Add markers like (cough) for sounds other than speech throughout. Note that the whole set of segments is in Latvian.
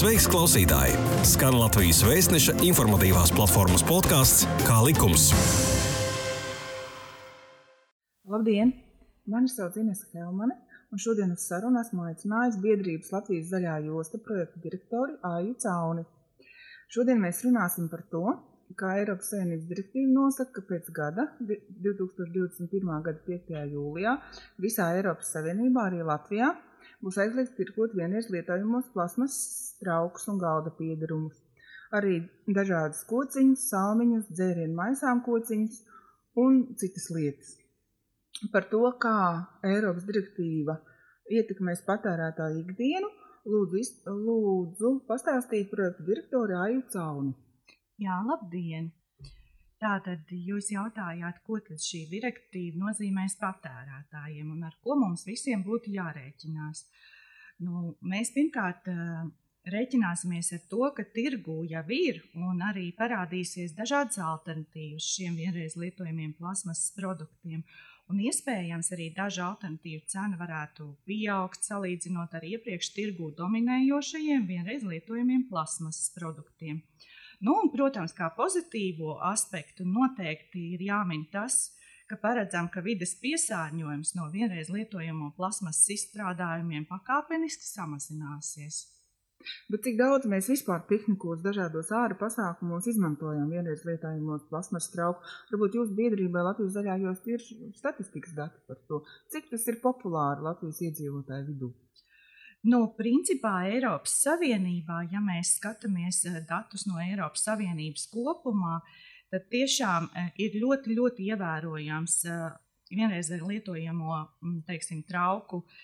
Sveiks, klausītāji! Skan Latvijas vēstneša informatīvās platformas podkāsts Kā likums. Labdien! Mani sauc Ines Helmane, un šodien uz sarunu esmu aicinājis biedrības Latvijas zaļā josta projekta direktori Āju Cauni. Šodien mēs runāsim par to, kā Eiropas Savienības direktīva nosaka, ka pēc gada, 2021. gada 5. jūlijā, visā Eiropas Savienībā, arī Latvijā, būs aizliegts tirgot vienreiz lietojamos plasmas traukus un galda piedarumus. Arī dažādas kociņas, salmiņus, dzērienu maisām kociņas un citas lietas. Par to, kā Eiropas direktīva ietekmēs patērētāju ikdienu, lūdzu, lūdzu pastāstīt projektu direktori Aju Cauni. Jā, labdien! Tātad jūs jautājāt, ko šī direktīva nozīmēs patērētājiem un ar ko mums visiem būtu jārēķinās. Nu, mēs pirmkārt rēķināsimies ar to, ka tirgū jau ir un arī parādīsies dažādas alternatīvas šiem vienreiz lietojamiem plasmasas produktiem. Un iespējams arī dažu alternatīvu cena varētu pieaugt salīdzinot ar iepriekš tirgū dominējošajiem vienreiz lietojamiem plasmasas produktiem. Nu, un, protams, kā pozitīvo aspektu noteikti ir jāmin tas, ka paredzam, ka vides piesārņojums no vienreiz lietojamo plasmasas izstrādājumiem pakāpeniski samazināsies. Bet cik daudz mēs vispār piknikos, dažādos ārā pasākumos izmantojam vienreiz lietojamos plasmasas trauku? Varbūt jūsu biedrībai Latvijas zaļājos ir statistikas dati par to, cik tas ir populāri Latvijas iedzīvotāju vidū. Nu, principā Eiropas Savienībā, ja mēs skatāmies eh, datus no Eiropas Savienības kopumā, tad tiešām eh, ir ļoti, ļoti ievērojams eh, vienreiz lietojamo mm, teiksim, trauku uh,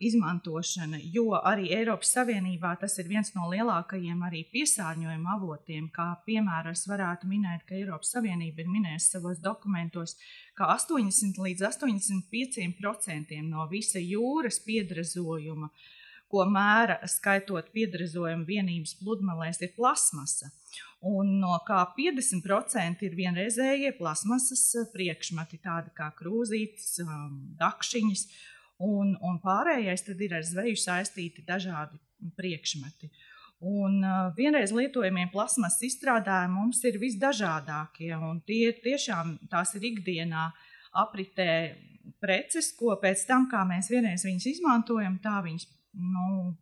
izmantošana, jo arī Eiropas Savienībā tas ir viens no lielākajiem arī piesārņojuma avotiem. Kā piemēram, es varētu minēt, ka Eiropas Savienība ir minējusi savos dokumentos, ka 80 līdz 85% no visa jūras piedrazojuma, ko mēra skaitot piedrazojuma vienības pludmalēs, ir plasmasa. Un no kā 50% ir vienreizējie plasmasas priekšmeti, tādi kā krūzītes, dakšiņas un, un pārējais ir ar zveju saistīti dažādi priekšmeti. Un uh, vienreiz lietojamie plasmas izstrādājumi mums ir visdažādākie, un tie tiešām tās ir ikdienā apritē preces, ko pēc tam, kā mēs vienreiz viņus izmantojam, tā viņas nu,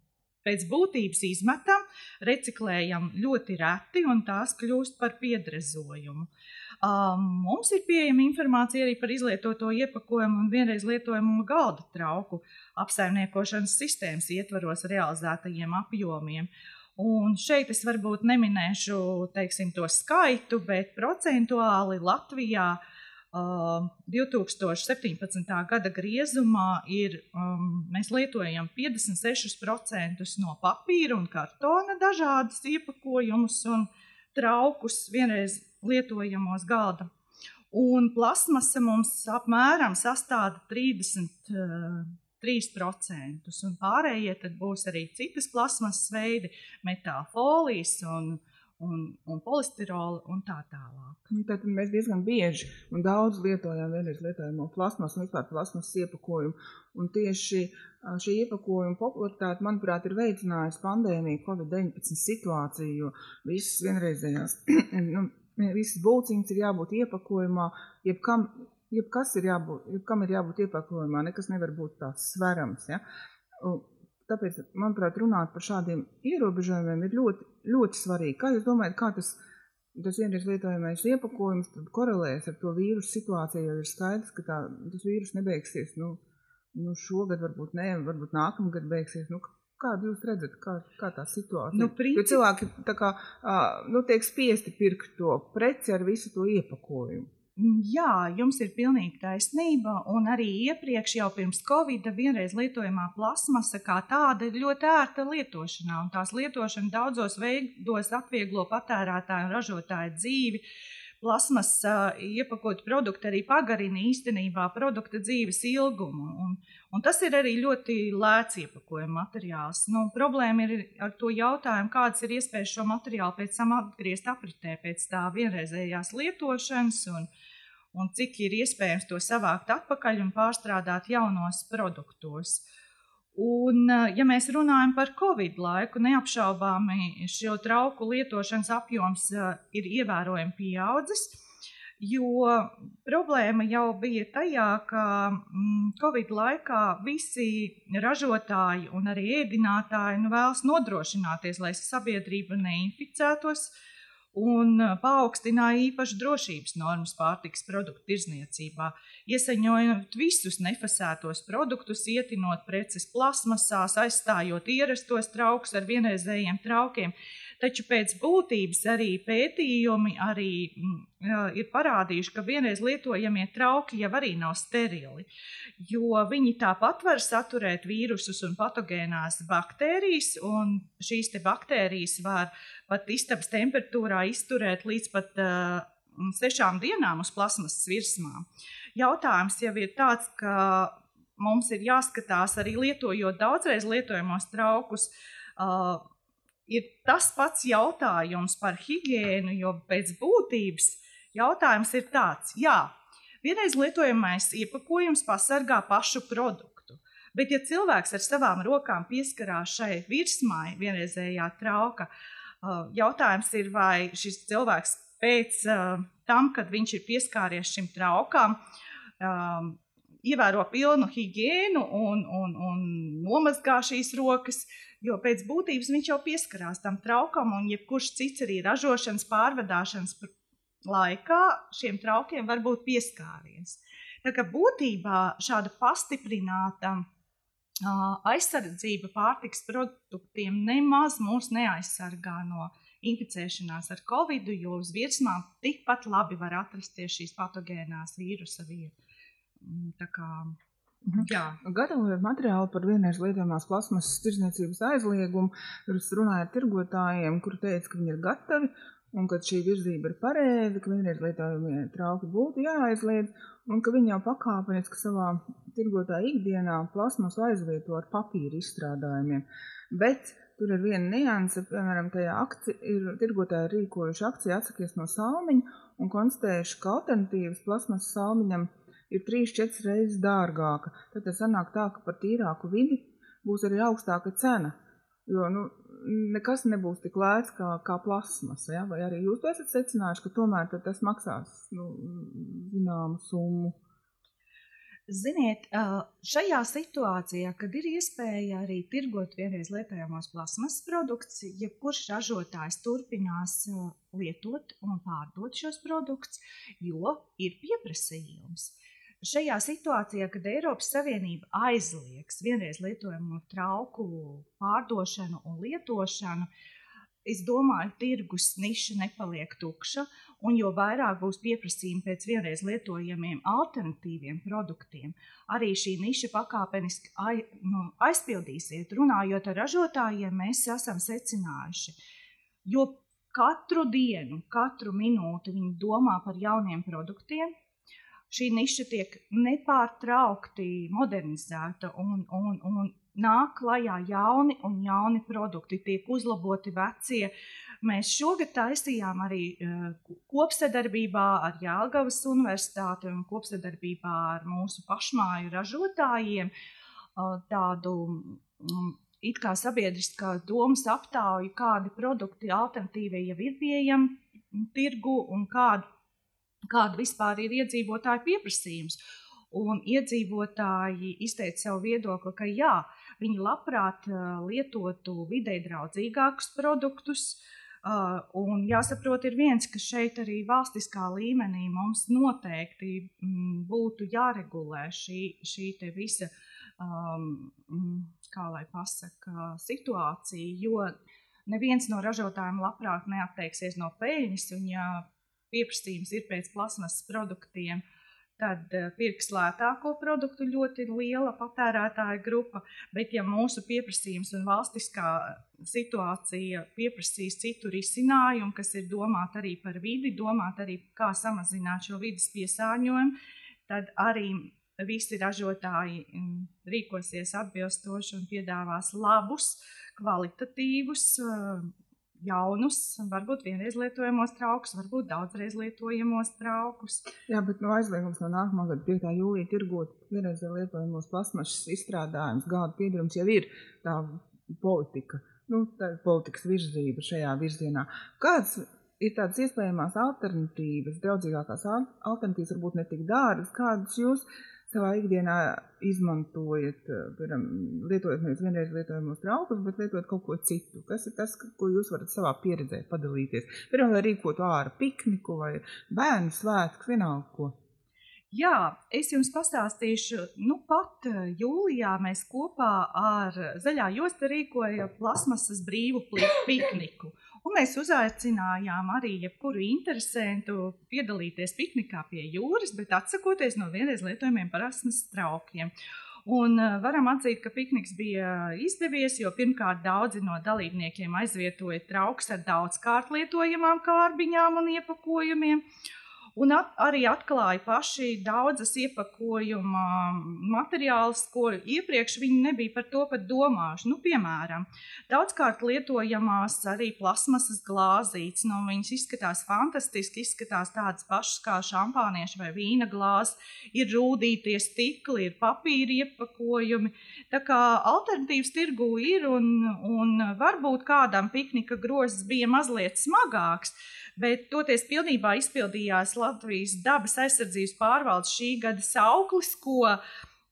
pēc būtības izmetam, reciklējam ļoti reti, un tās kļūst par piedrezojumu. Uh, Mums ir pieejama informācija arī par izlietoto iepakojumu un vienreiz lietojumu galda trauku apsaimniekošanas sistēmas ietvaros realizētajiem apjomiem. Un šeit es varbūt neminēšu teiksim, to skaitu, bet procentuāli Latvijā uh, 2017. gada griezumā ir, um, mēs lietojam 56% no papīra un kartona dažādus iepakojumus un traukus vienreiz lietojamos galda. Un plasmasa mums apmēram sastāv 33%, un pārējie būs arī citas plasmasas veidi, metāla folijas un, un, un polistirola un tā tālāk. Nu, tad mēs diezgan bieži un daudz lietojam vienreiz lietojamo plasmasu un vispār plasmasas iepakojumu. Un tieši šī iepakojuma popularitāte, manuprāt, ir veicinājusi pandēmija, Covid-19 situāciju, jo visas vienreizējās (clears throat) nu, visas būciņas ir jābūt iepakojumā, jebkam, jebkas ir jābūt, jebkam ir jābūt iepakojumā, nekas nevar būt tāds sverams. Ja? Tāpēc, manuprāt, runāt par šādiem ierobežojumiem ir ļoti, ļoti svarīgi. Kā jūs domājat, kā tas, tas vienreiz lietojamais iepakojums korelēs ar to vīrusu situāciju, jo ir skaidrs, ka tā, tas vīrus nebeigsies, nu, nu šogad varbūt ne, varbūt nākamgad beigsies, nu, Kādu jūs redzat, kā, kā tā situācija? Nu, princip... Jo cilvēki kā, nu, tiek spiesti pirkt to preci ar visu to iepakojumu. Mm, jā, jums ir pilnīgi taisnība. Un arī iepriekš, jau pirms Covid, vienreiz lietojamā plasmasa kā tāda ir ļoti ērta lietošanā. Tās lietošana daudzos veidos atvieglo patērētāju un ražotāju dzīvi. Uh, plasmas uh, iepakot produkti arī pagarina īstenībā produkta dzīves ilgumu. Un, un tas ir arī ļoti lēts iepakojuma materiāls. Nu, problēma ir ar to jautājumu, kādas ir iespējas šo materiālu pēc tam atgriezt apritē pēc tā vienreizējās lietošanas. Un, un cik ir iespējams to savākt atpakaļ un pārstrādāt jaunos produktos. Un, ja mēs runājam par Covid laiku, neapšaubāmi šo trauku lietošanas apjoms ir ievērojami pieaudzis. Jo problēma jau bija tajā, ka mm, Covid laikā visi ražotāji un arī ēdinātāji nu, vēlas nodrošināties, lai sabiedrība neinficētos un paaugstināja īpaši drošības normas pārtikas produktu tirzniecībā, iesaņojot visus nefasētos produktus, ietinot preces plasmasās, aizstājot ierastos traukus ar vienreizējiem traukiem. Taču pēc būtības arī pētījumi arī, mm, ir parādījuši, ka vienreiz lietojamie trauki jau arī nav sterili, jo viņi tāpat var saturēt vīrusus un patogēnās baktērijas, un šīs baktērijas var pat istabas temperatūrā izturēt līdz pat uh, sešām dienām uz plasmasas virsmām. Jautājums jau ir tāds, ka mums ir jāskatās arī lietojot daudzreiz lietojamos traukus. Uh, ir tas pats jautājums par higiēnu, jo pēc būtības jautājums ir tāds, jā, vienreiz lietojamais iepakojums pasargā pašu produktu. Bet, ja cilvēks ar savām rokām pieskarās šai virsmai, vienreizējā trauka, jautājums ir, vai šis cilvēks pēc tam, kad viņš ir pieskāries šim traukam, ievēro pilnu higiēnu un, un, un nomazgā šīs rokas, Jo pēc būtības viņš jau pieskarās tam traukam, un jebkurš cits arī ražošanas, pārvadāšanas laikā šiem traukiem var būt pieskāries. Tā kā būtībā šāda pastiprināta aizsardzība pārtiks produktiem nemaz mūs neaizsargā no inficēšanās ar covid, jo uz virsmām tikpat labi var atrasties šīs patogēnās vīrusa vietas. Mhm. Gatavojot materiālu par vienreiz lietojamās plasmasas tirdzniecības aizliegumu, es runāju ar tirgotājiem, kuri teica, ka viņi ir gatavi un ka šī virzība ir pareiza, ka vienreiz lietojamie trauki būtu jāaizliedz un ka viņi jau pakāpeniski savā tirgotāja ikdienā plasmasu aizvieto ar papīra izstrādājumiem. Bet tur ir viena nianse, piemēram, tajā akci, ir tirgotāji rīkojuši akciju atsakies no salmiņa un konstatējuši, ka alternatīvas plasmasas salmiņam – ir 3-4 reizes dārgāka. Tad tas sanāk tā, ka par tīrāku vidi būs arī augstāka cena. Jo nu, nekas nebūs tik lēts kā, kā plasmas. Ja? Vai arī jūs esat secinājuši, ka tomēr tas maksās nu, zināmu summu? Ziniet, šajā situācijā, kad ir iespēja arī tirgot vienreiz lietojamos plasmas produktus, jebkurš ražotājs turpinās lietot un pārdot šos produktus, jo ir pieprasījums. Šajā situācijā, kad Eiropas Savienība aizliegs vienreiz lietojamo trauku pārdošanu un lietošanu, es domāju, tirgus niša nepaliek tukša, un jo vairāk būs pieprasījumi pēc vienreiz lietojamiem alternatīviem produktiem, arī šī niša pakāpeniski ai, nu, aizpildīsiet. Runājot ar ražotājiem, mēs esam secinājuši, jo katru dienu, katru minūti viņi domā par jauniem produktiem, šī niša tiek nepārtraukti modernizēta un, un, un nāk klajā jauni un jauni produkti, tiek uzlaboti vecie. Mēs šogad taisījām arī uh, kopsadarbībā ar Jālgavas Universitāti un kopsadarbībā ar mūsu pašmāju ražotājiem uh, tādu um, it kā sabiedriskā domas aptauju, kādi produkti alternatīvie jau ir pieejami tirgu un kādi kāda vispār ir iedzīvotāju pieprasījums. Un iedzīvotāji izteica savu viedokli, ka jā, viņi labprāt lietotu vidē draudzīgākus produktus. Uh, un jāsaprot, ir viens, ka šeit arī valstiskā līmenī mums noteikti mm, būtu jāregulē šī, šī visa, um, pasaka, situācija, jo neviens no ražotājiem labprāt neatteiksies no peļņas, un ja pieprasījums ir pēc plasmasas produktiem, tad eh, pirks lētāko produktu ļoti liela patērētāja grupa. Bet, ja mūsu pieprasījums un valstiskā situācija pieprasīs citu risinājumu, kas ir domāt arī par vidi, domāt arī, kā samazināt šo vidas piesārņojumu, tad arī visi ražotāji mm, rīkosies atbilstoši un piedāvās labus, kvalitatīvus jaunus, varbūt vienreiz lietojamos traukus, varbūt daudzreiz lietojamos traukus. Jā, bet no aizliegums no nākamā gada 5. jūlijā tirgot vienreiz lietojamos plasmašas izstrādājumus, gāda piedarums jau ir tā politika. Nu, tā ir politikas virzība šajā virzienā. Kāds ir tādas iespējamās alternatīvas, draudzīgākās alternatīvas, varbūt ne tik dārgas, kādas jūs savā ikdienā izmantojat, eh, piemēram, lietojot nevis vienreiz lietojamos traukus, bet lietojot kaut ko citu. Kas ir tas, ko jūs varat savā pieredzē padalīties? Piemēram, lai rīkotu ārā pikniku vai bērnu svētku, vienalga ko. Jā, es jums pastāstīšu, nu pat eh, jūlijā mēs kopā ar Zaļā josta rīkojam plasmasas brīvu pikniku. Un mēs uzaicinājām arī jebkuru interesantu piedalīties piknikā pie jūras, bet atsakoties no vienreiz lietojamiem parasmas traukiem. Un uh, varam atzīt, ka pikniks bija izdevies, jo pirmkārt daudzi no dalībniekiem aizvietoja trauks ar daudzkārt lietojamām kārbiņām un iepakojumiem. Uh, Un at, arī atklāja paši daudzas iepakojuma materiālus, ko iepriekš viņi nebija par to pat domājuši. Nu, piemēram, daudzkārt lietojamās arī plasmasas glāzītes. Nu, viņas izskatās fantastiski, izskatās tādas pašas kā šampānieša vai vīna glāzes. Ir rūtītie stikli, ir papīra iepakojumi. Tā kā alternatīvas tirgu ir un, un varbūt kādam piknika grozs bija mazliet smagāks bet toties pilnībā izpildījās Latvijas dabas aizsardzības pārvaldes šī gada sauklis, ko,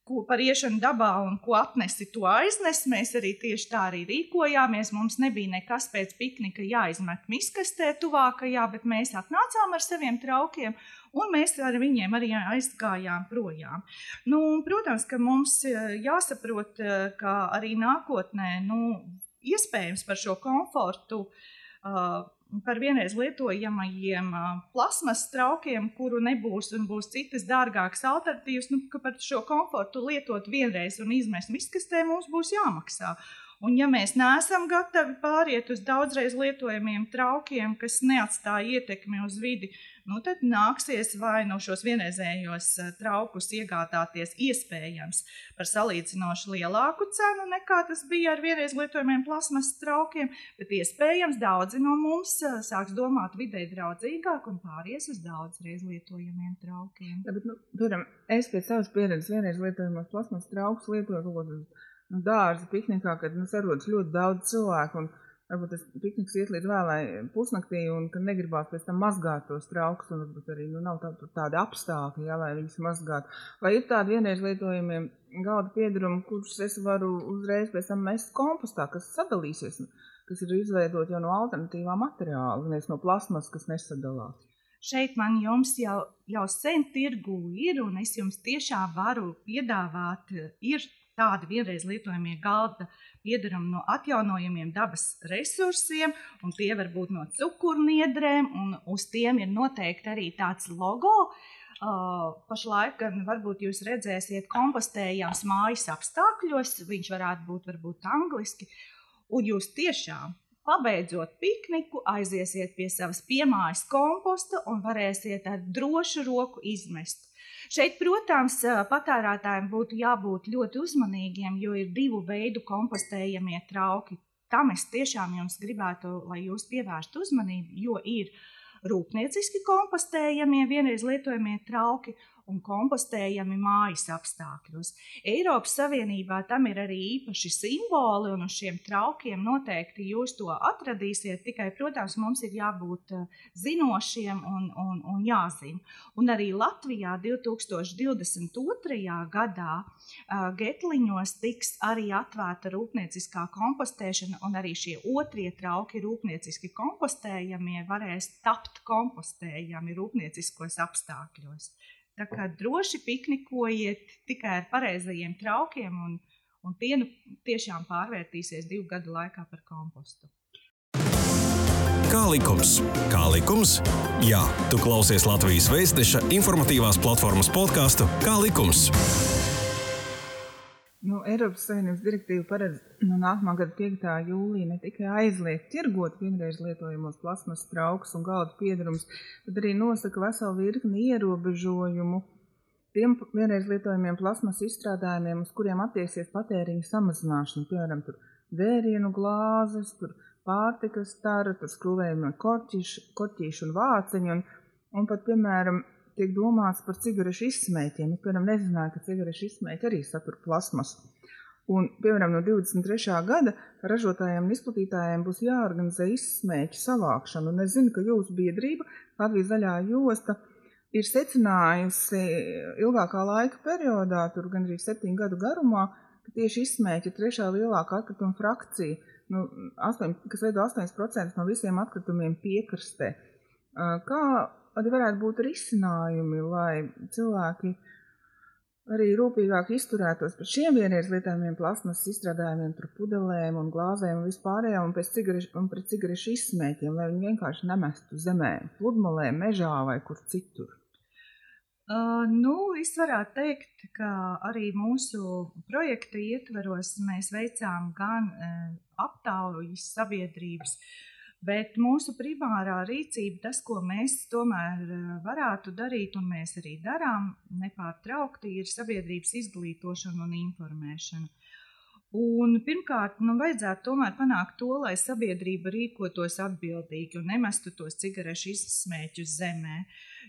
ko par iešanu dabā un ko atnesi, to aiznes. Mēs arī tieši tā arī rīkojāmies. Mums nebija nekas pēc piknika jāizmet miskastē tuvākajā, bet mēs atnācām ar saviem traukiem. Un mēs ar viņiem arī aizgājām projām. Nu, protams, ka mums eh, jāsaprot, eh, ka arī nākotnē nu, iespējams par šo komfortu uh, par vienreiz lietojamajiem plasmas traukiem, kuru nebūs un būs citas dārgākas alternatīvas, nu, ka par šo komfortu lietot vienreiz un izmest miskastē mums būs jāmaksā. Un, ja mēs neesam gatavi pāriet uz daudzreiz lietojamiem traukiem, kas neatstāja ietekmi uz vidi, nu, tad nāksies vai no šos vienreizējos eh, traukus iegādāties iespējams par salīdzinoši lielāku cenu nekā tas bija ar vienreiz lietojamiem plasmas traukiem, bet iespējams daudzi no mums eh, sāks domāt vidē draudzīgāk un pāries uz daudzreiz lietojamiem traukiem. Ja, bet, nu, piemēram, es pēc savas pieredzes vienreiz lietojamos plasmas traukus lietoju nu, dārza piknikā, kad nu, sarodas ļoti daudz cilvēku. Un, varbūt tas pikniks iet līdz vēlai pusnaktī, un ka negribās pēc tam mazgāt tos traukus, un varbūt arī nu, nav tā, tādi apstākļi, jā, lai viņus mazgātu. Vai ir tādi vienreiz lietojamie galda piedarumi, kurus es varu uzreiz pēc tam mest kompostā, kas sadalīsies, kas ir izveidot jau no alternatīvā materiāla, nevis no plasmas, kas nesadalās? Šeit man jums jau, jau sen tirgu ir, un es jums tiešām varu piedāvāt, ir tādi vienreiz lietojamie galda piedarami no atjaunojamiem dabas resursiem, un tie var būt no cukurniedrēm, un uz tiem ir noteikti arī tāds logo. Uh, pašlaik gan varbūt jūs redzēsiet kompostējams mājas apstākļos, viņš varētu būt varbūt angliski, un jūs tiešām Pabeidzot pikniku, aiziesiet pie savas piemājas komposta un varēsiet ar drošu roku izmest Šeit, protams, patērētājiem būtu jābūt ļoti uzmanīgiem, jo ir divu veidu kompostējamie trauki. Tam es tiešām jums gribētu, lai jūs pievērstu uzmanību, jo ir rūpnieciski kompostējamie, vienreiz lietojamie trauki un kompostējami mājas apstākļos. Eiropas Savienībā tam ir arī īpaši simboli, un uz šiem traukiem noteikti jūs to atradīsiet. Tikai, protams, mums ir jābūt eh, zinošiem un, un, un jāzina. Un arī Latvijā 2022. gadā uh, Getliņos tiks arī atvērta rūpnieciskā kompostēšana, un arī šie otrie trauki rūpnieciski kompostējamie varēs tapt kompostējami rūpnieciskos apstākļos. Tā kā droši piknikojiet tikai ar pareizajiem traukiem, un, un tie nu tiešām pārvērtīsies divu gadu laikā par kompostu. Kā likums? Kā likums? Jā, tu klausies Latvijas Vēstneša informatīvās platformas podkāstu Kā likums? Nu, Eiropas Savienības direktīva paredz no nākamā gada 5. jūlijā ne tikai aizliegt tirgot vienreiz lietojamos plasmas traukus un galda piedarumus, bet arī nosaka veselu virkni ierobežojumu tiem vienreiz lietojamiem plasmas izstrādājumiem, uz kuriem attieksies patēriņa samazināšana, piemēram, vērienu glāzes, pārtikas tara, skrūvējumi korķīši un vāciņi. Un, un pat, piemēram, tiek domāts par cigarešu izsmēķiem. Es, piemēram, nezināju, ka cigarešu izsmēķi arī satur plasmasu. Un, piemēram, no 23. gada ražotājiem un izplatītājiem būs jāorganizē izsmēķu savākšana. Un es zinu, ka jūsu biedrība, Latvijas zaļā josta, ir secinājusi ilgākā laika periodā, tur gandrīz septiņu gadu garumā, ka tieši izsmēķi ir trešā lielākā atkrituma frakcija, nu, 8, kas veido 8% no visiem atkritumiem piekrastē. Kā arī varētu būt risinājumi, lai cilvēki arī rūpīgāk izturētos pret šiem vienreiz lietojamiem plasmas izstrādājumiem, pudelēm un glāzēm un vispārējām, un, cigarešu, un pret cigarešu izsmēķiem, lai viņi vienkārši nemestu zemē, pludmalē, mežā vai kur citur. Uh, nu, es varētu teikt, ka arī mūsu projekta ietveros mēs veicām gan uh, aptaujas sabiedrības uh, Bet mūsu primārā rīcība, tas, ko mēs tomēr eh, varētu darīt, un mēs arī darām nepārtraukti, ir sabiedrības izglītošana un informēšana. Un pirmkārt, nu, vajadzētu tomēr panākt to, lai sabiedrība rīkotos atbildīgi un nemestu tos cigarešu izsmēķus zemē.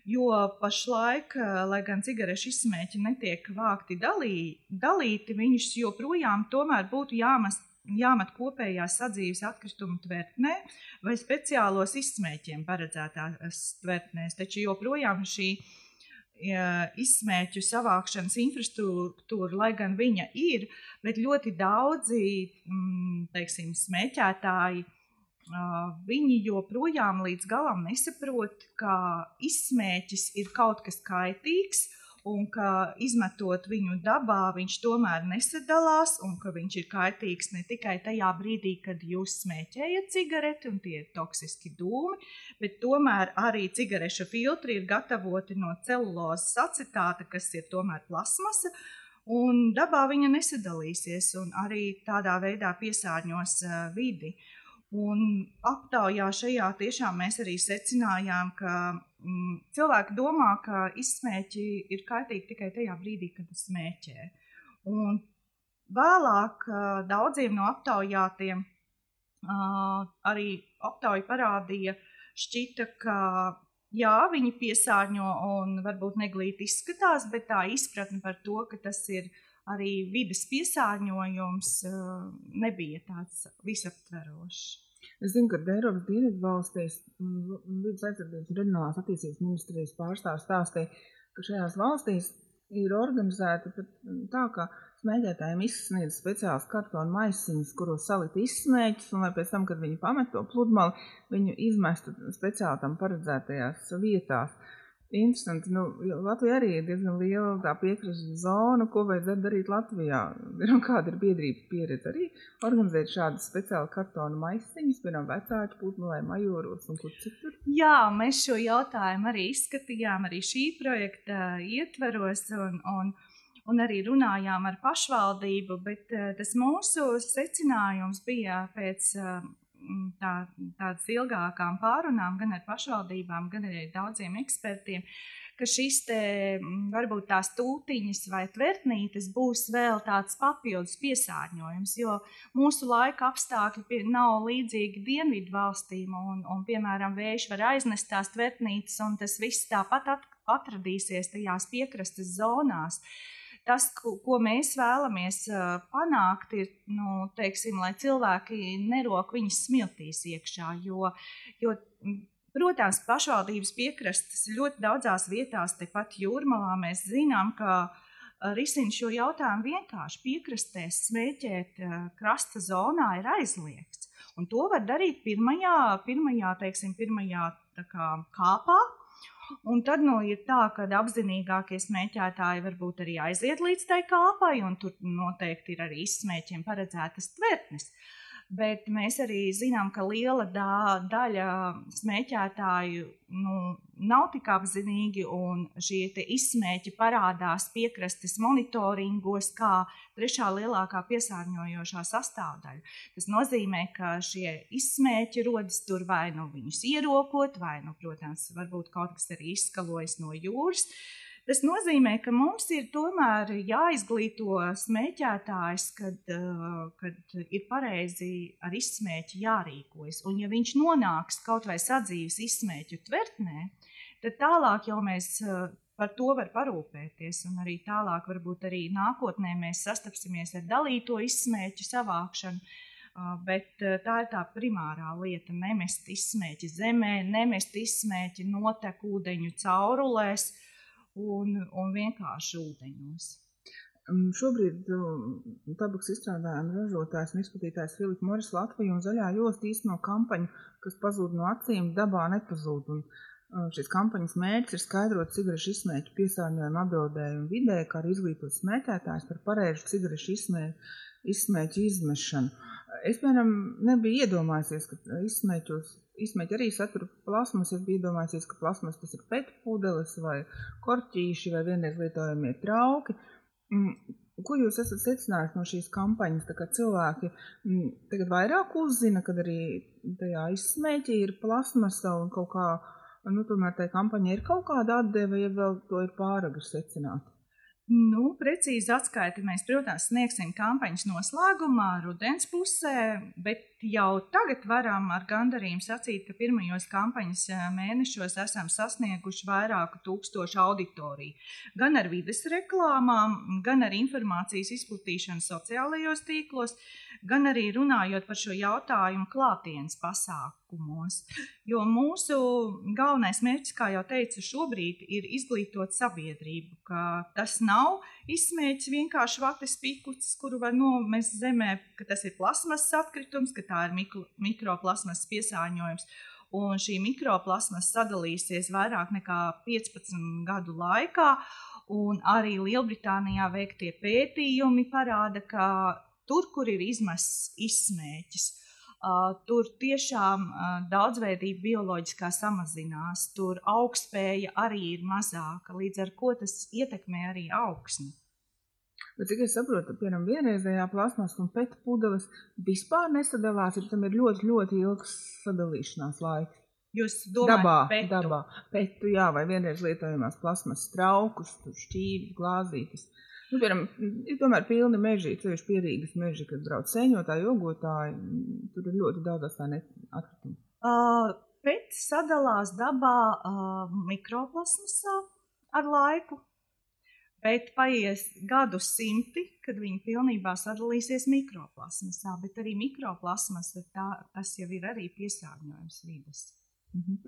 Jo pašlaik, eh, lai gan cigarešu izsmēķi netiek vākti dalī, dalīti, viņus joprojām būtu jāmest jāmet kopējā sadzīves atkritumu tvertnē vai speciālos izsmēķiem paredzētās tvertnēs. Taču joprojām šī izsmēķu savākšanas infrastruktūra, lai gan viņa ir, bet ļoti daudzi mm, teiksim, smēķētāji. Viņi joprojām līdz galam nesaprot, ka izsmēķis ir kaut kas kaitīgs, un ka izmetot viņu dabā, viņš tomēr nesadalās, un ka viņš ir kaitīgs ne tikai tajā brīdī, kad jūs smēķējat cigareti un tie ir toksiski dūmi, bet tomēr arī cigarešu filtri ir gatavoti no celulozes acetāta, kas ir tomēr plasmasa. Un dabā viņa nesadalīsies, un arī tādā veidā piesārņos vidi. Un aptaujā šajā tiešām mēs arī secinājām, ka cilvēki domā, ka izsmēķi ir kaitīgi tikai tajā brīdī, kad smēķē. Un vēlāk daudziem no aptaujātiem arī aptauja parādīja, šķita, ka jā, viņi piesārņo un varbūt neglīti izskatās, bet tā izpratne par to, ka tas ir arī vidas piesārņojums, nebija tāds visaptverošs. Es zinu, ka Eiropas dienvidu valstīs vidas aizsardzības un reģionālās attīstības ministrijas pārstāvs stāstīja, ka šajās valstīs ir organizēta tā, ka smēķētājiem izsniedz speciāls kartona maisiņus, kuros salikt izsmēķus, un lai pēc tam, kad viņi pamet to pludmali, viņu izmestu speciāli tam paredzētajās vietās. Interesanti. Nu, Latvija arī ir diezgan liela piekrastes zona, ko vajadzētu darīt Latvijā. Ir kāda ir biedrības pieredze arī organizēt šādas speciāli kartona maisiņus, piemēram, vecāku putnulē, majoros un kur citur? Jā, mēs šo jautājumu arī izskatījām arī šī projekta ietveros un, un, un arī runājām ar pašvaldību, bet eh, tas mūsu secinājums bija pēc Mm, tā, tādas ilgākām pārunām, gan ar pašvaldībām, gan arī daudziem ekspertiem, ka šis te mm, varbūt tās tūtiņas vai tvertnītes būs vēl tāds papildus piesārņojums, jo mūsu laika apstākļi nav līdzīgi dienvidu valstīm, un, un piemēram, vējš var aiznest tās tvertnītes, un tas viss tāpat atradīsies tajās piekrastes zonās. Uh, tas, ko, mēs vēlamies panākt, ir, nu, teiksim, lai cilvēki nerok viņas smiltīs iekšā. Jo, jo, protams, pašvaldības piekrastes ļoti daudzās vietās, tepat jūrmalā, mēs zinām, ka risina šo jautājumu vienkārši piekrastēs smēķēt krasta zonā ir aizliegts. Un to var darīt pirmajā, pirmajā, teiksim, pirmajā kā, kāpā, Un tad nu, ir tā, ka apzinīgākie smēķētāji varbūt arī aiziet līdz tai kāpai, un tur noteikti ir arī izsmēķiem paredzētas tvertnes. Bet mēs arī zinām, ka liela dā, daļa smēķētāju nu, nav tik apzinīgi, un šie izsmēķi parādās piekrastes monitoringos kā trešā lielākā piesārņojošā sastāvdaļa. Tas nozīmē, ka šie izsmēķi rodas tur vai nu viņus ierokot, vai, nu, protams, varbūt kaut kas arī izskalojas no jūras. Tas nozīmē, ka mums ir tomēr jāizglīto smēķētājs, kad, uh, kad ir pareizi ar izsmēķi jārīkojas. Un, ja viņš nonāks kaut vai sadzīves izsmēķu tvertnē, tad tālāk jau mēs uh, par to varam parūpēties. Un arī tālāk, varbūt arī nākotnē mēs sastapsimies ar dalīto izsmēķu savākšanu. Uh, bet tā ir tā primārā lieta. Nemest izsmēķi zemē, nemest izsmēķi notekūdeņu caurulēs. Uh, un, un vienkārši ūdeņos. Šobrīd tabaks izstrādājuma ražotājs un izplatītājs Filips Moris Latvija un Zaļā josta īsteno kampaņu, kas pazūd no acīm, dabā nepazūd. Un, Šīs kampaņas mērķis ir skaidrot cigarešu izsmēķu piesārņojumu apdraudējumu vidē, kā arī izglītot smēķētājus par pareizu cigarešu izsmēķu izmešanu. Es, piemēram, nebiju iedomājies, ka izsmēķos izsmeļ arī satura plasmas. Es biju domājis, ka plasmas tas ir petpudeles vai korķīši vai vienreiz lietojamie trauki. Mm, ko jūs esat secinājis no šīs kampaņas? Tā kā cilvēki mm, tagad vairāk uzzina, kad arī tajā izsmeļķī ir plasmasa un kaut kā, nu, tomēr tai kampaņai ir kaut kāda atdeve, ja vēl to ir pāragri secināt. Nu, precīzi atskaiti mēs, protams, sniegsim kampaņas noslēgumā, rudens pusē, bet jau tagad varam ar gandarījumu sacīt, ka pirmajos kampaņas eh, mēnešos esam sasnieguši vairāku tūkstošu auditoriju. Gan ar vides reklāmām, gan ar informācijas izplatīšanu sociālajos tīklos, gan arī runājot par šo jautājumu klātienes pasākumos. Jo mūsu galvenais mērķis, kā jau teicu, šobrīd ir izglītot sabiedrību, ka tas nav izsmēķis vienkārši vates pikuts, kuru var nomest zemē, ka tas ir plasmas atkritums, ka tā ir mikro, mikroplasmas piesārņojums. Un šī mikroplasmas sadalīsies vairāk nekā 15 gadu laikā. Un arī Lielbritānijā veiktie pētījumi parāda, ka tur, kur ir izmests izsmēķis, uh, tur tiešām uh, daudzveidība bioloģiskā samazinās, tur augstspēja arī ir mazāka, līdz ar to tas ietekmē arī augsni. Bet, cik es saprotu, piemēram, vienreizējā plasmas un pēta pudeles vispār nesadalās, ir tam ir ļoti, ļoti ilgs sadalīšanās laiks. Jūs domājat, dabā, petu? dabā, petu, jā, vai vienreiz lietojamās plasmas traukus, šķīvi, glāzītes. Nu, piemēram, ir tomēr pilni meži, ceļš pierīgas meži, kad brauc sēņotāji, jogotāji, tur ir ļoti daudz atstāja atkritumu. Uh, pēc sadalās dabā uh, mikroplasmasā ar laiku, bet paies gadu simti, kad viņi pilnībā sadalīsies mikroplasmasā, bet arī mikroplasmas, tā, tas jau ir arī piesārņojums vidas. Mhm.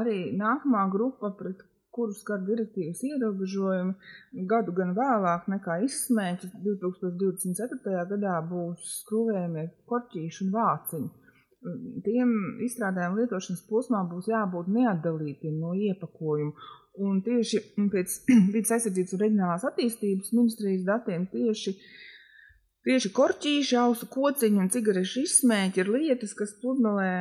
Arī nākamā grupa, pret kuru skar direktīvas ierobežojumi, gadu gan vēlāk nekā izsmēķis 2024. gadā būs skrūvējumie korķīši un vāciņi. Tiem izstrādājumu lietošanas posmā būs jābūt neatdalītiem no iepakojuma, Un tieši pēc (clears throat) vidas aizsardzības un reģionālās attīstības ministrijas datiem tieši, tieši korķīši, ausu kociņi un cigarešu izsmēķi ir lietas, kas pludmalē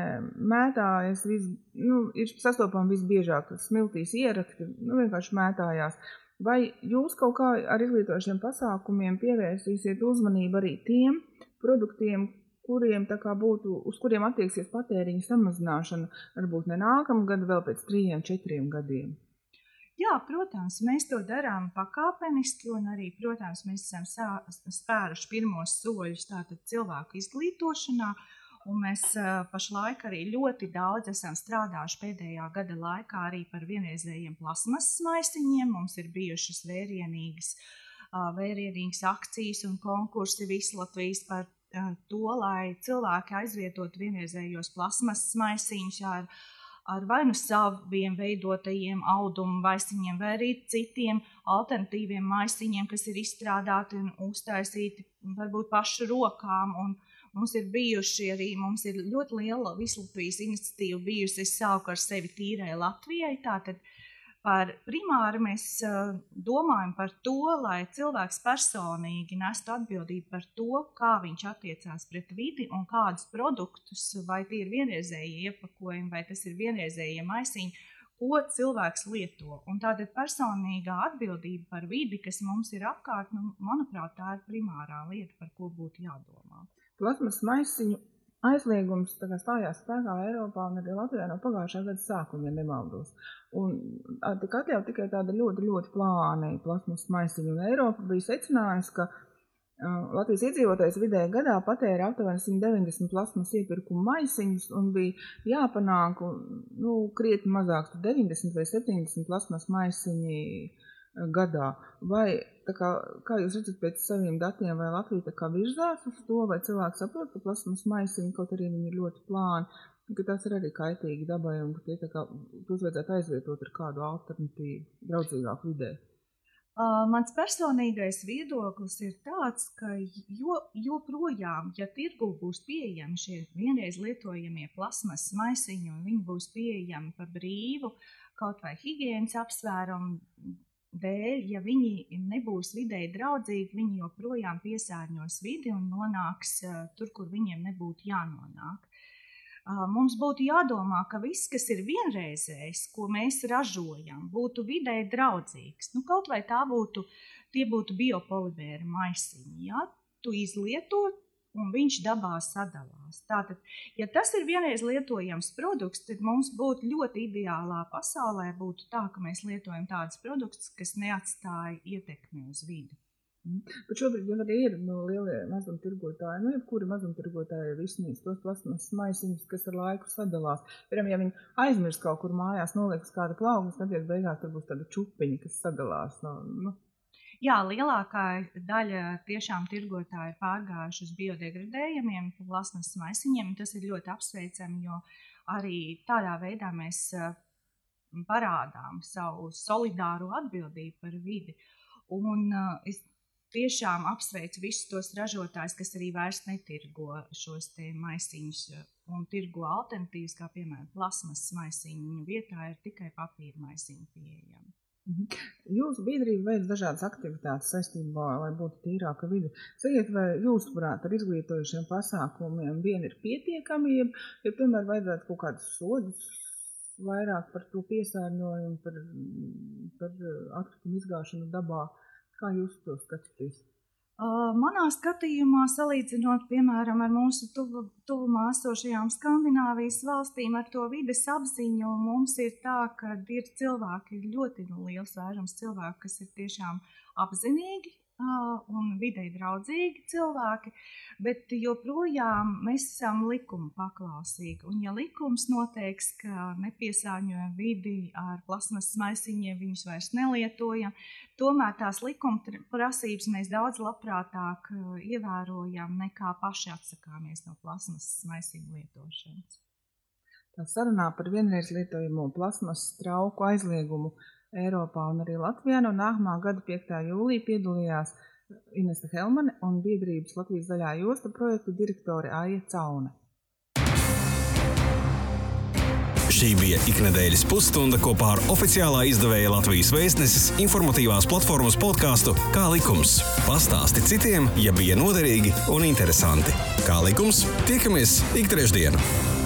mētājas, vis, nu, ir sastopami visbiežāk, smiltīs ierakti, nu, vienkārši mētājās. Vai jūs kaut kā ar izglītošiem pasākumiem pievērsīsiet uzmanību arī tiem produktiem, kuriem būtu, uz kuriem attieksies patēriņa samazināšana, varbūt ne nākamgad, vēl pēc trījiem, četriem gadiem? Jā, protams, mēs to darām pakāpeniski, un arī, protams, mēs esam spēruši pirmos soļus tātad cilvēku izglītošanā. Un mēs pašlaik arī ļoti daudz esam strādājuši pēdējā gada laikā arī par vienreizējiem plasmas maisiņiem. Mums ir bijušas vērienīgas, vērienīgas akcijas un konkursi visu Latvijas par to, lai cilvēki aizvietotu vienreizējos plasmas maisiņus ar ar vai nu saviem veidotajiem audumu maisiņiem, vai arī citiem alternatīviem maisiņiem, kas ir izstrādāti un uztaisīti varbūt pašu rokām. Un mums ir bijuši arī mums ir ļoti liela vislabākā iniciatīva bijusi. Es saucu ar sevi tīrai Latvijai. Tātad, uh, Par primāri mēs uh, domājam par to, lai cilvēks personīgi nestu atbildību par to, kā viņš attiecās pret vidi un kādus produktus, vai tie ir vienreizēji iepakojumi, vai tas ir vienreizējie maisiņi, ko cilvēks lieto. Un tāda personīgā atbildība par vidi, kas mums ir apkārt, nu, manuprāt, tā ir primārā lieta, par ko būtu jādomā. Plasmas maisiņu aizliegums stājās spēkā Eiropā un arī Latvijā no pagājušā gada sākuma, ja nemaldos. Un tika atļauta tikai tāda ļoti, ļoti plāna plasmas maisiņa. Un Eiropa bija secinājusi, ka uh, Latvijas iedzīvotājs vidēji gadā patēra aptuveni 190 plasmas iepirkuma maisiņus un bija jāpanāk nu, krietni mazāks, 90 vai 70 plasmas maisiņi gadā. Vai, kā, kā jūs redzat pēc saviem datiem, vai Latvija virzās uz to, vai cilvēki saprot, ka plasmas maisiņi, kaut arī viņi ir ļoti plāni, ka tas ir arī kaitīgi dabai un ka tie kā, tos vajadzētu aizvietot ar kādu alternatīvu, draudzīgāku vidē? Uh, mans personīgais viedoklis ir tāds, ka jo, joprojām, ja tirgū būs pieejami šie vienreiz lietojamie plasmas maisiņi, un viņi būs pieejami par brīvu, kaut vai higiēnas apsvērumu dēļ, ja viņi nebūs vidēji draudzīgi, viņi joprojām piesārņos vidi un nonāks uh, tur, kur viņiem nebūtu jānonāk. Uh, mums būtu jādomā, ka viss, kas ir vienreizējs, ko mēs ražojam, būtu vidēji draudzīgs. Nu, kaut vai tā būtu, tie būtu biopolimēra maisiņi. Ja? Tu izlieto un viņš dabā sadalās. Tātad, ja tas ir vienreiz lietojams produkts, tad mums būtu ļoti ideālā pasaulē būtu tā, ka mēs lietojam tādus produktus, kas neatstāja ietekmi uz vidi. Mm. Bet šobrīd jau arī ir nu, lielie mazumtirgotāji, nu, jebkuri mazumtirgotāji ir izsnīgs tos plasmas maisiņus, kas ar laiku sadalās. Piemēram, ja viņi aizmirst kaut kur mājās, noliks kādu plaugu, tad beigās tur būs tāda čupiņa, kas sadalās. No, nu, Jā, lielākā daļa tiešām tirgotāji ir pārgājuši uz biodegradējumiem, plasmas maisiņiem. Tas ir ļoti apsveicami, jo arī tādā veidā mēs parādām savu solidāro atbildību par vidi. Un es tiešām apsveicu visus tos ražotājus, kas arī vairs netirgo šos maisiņus un tirgo alternatīvas, kā piemēram plasmas maisiņu vietā ir tikai papīra maisiņu pieejami. Mhm. Jūsu biedrība veids dažādas aktivitātes saistībā, lai būtu tīrāka vide. Sakiet, vai jūsuprāt, ar izglītojušiem pasākumiem vien ir pietiekami, ja, ja tomēr vajadzētu kaut kādus sodus vairāk par to piesārņojumu, par, par atkritumu izgāšanu dabā? Kā jūs to skatāties? Manā skatījumā, salīdzinot piemēram ar mūsu tuvu, tuvumā esošajām Skandināvijas valstīm, ar to vides apziņu, mums ir tā, ka ir cilvēki, ir ļoti nu, liels vairums cilvēku, kas ir tiešām apzinīgi un videi draudzīgi cilvēki, bet joprojām mēs esam likuma paklausīgi. Un, ja likums noteiks, ka nepiesārņojam vidi ar plasmas maisiņiem, viņus vairs nelietojam, tomēr tās likuma prasības mēs daudz labprātāk ievērojam nekā paši atsakāmies no plasmas maisiņu lietošanas. Tā sarunā par vienreiz lietojamo plasmas trauku aizliegumu Eiropā un arī Latvijā no nākamā gada 5. jūlija piedalījās Inese Helmane un biedrības Latvijas zaļā josta projektu direktore Aija Caune. Šī bija iknedēļas pusstunda kopā ar oficiālā izdevēja Latvijas vēstneses informatīvās platformas podkāstu Kā likums. Pastāsti citiem, ja bija noderīgi un interesanti. Kā likums, tiekamies ik trešdienu!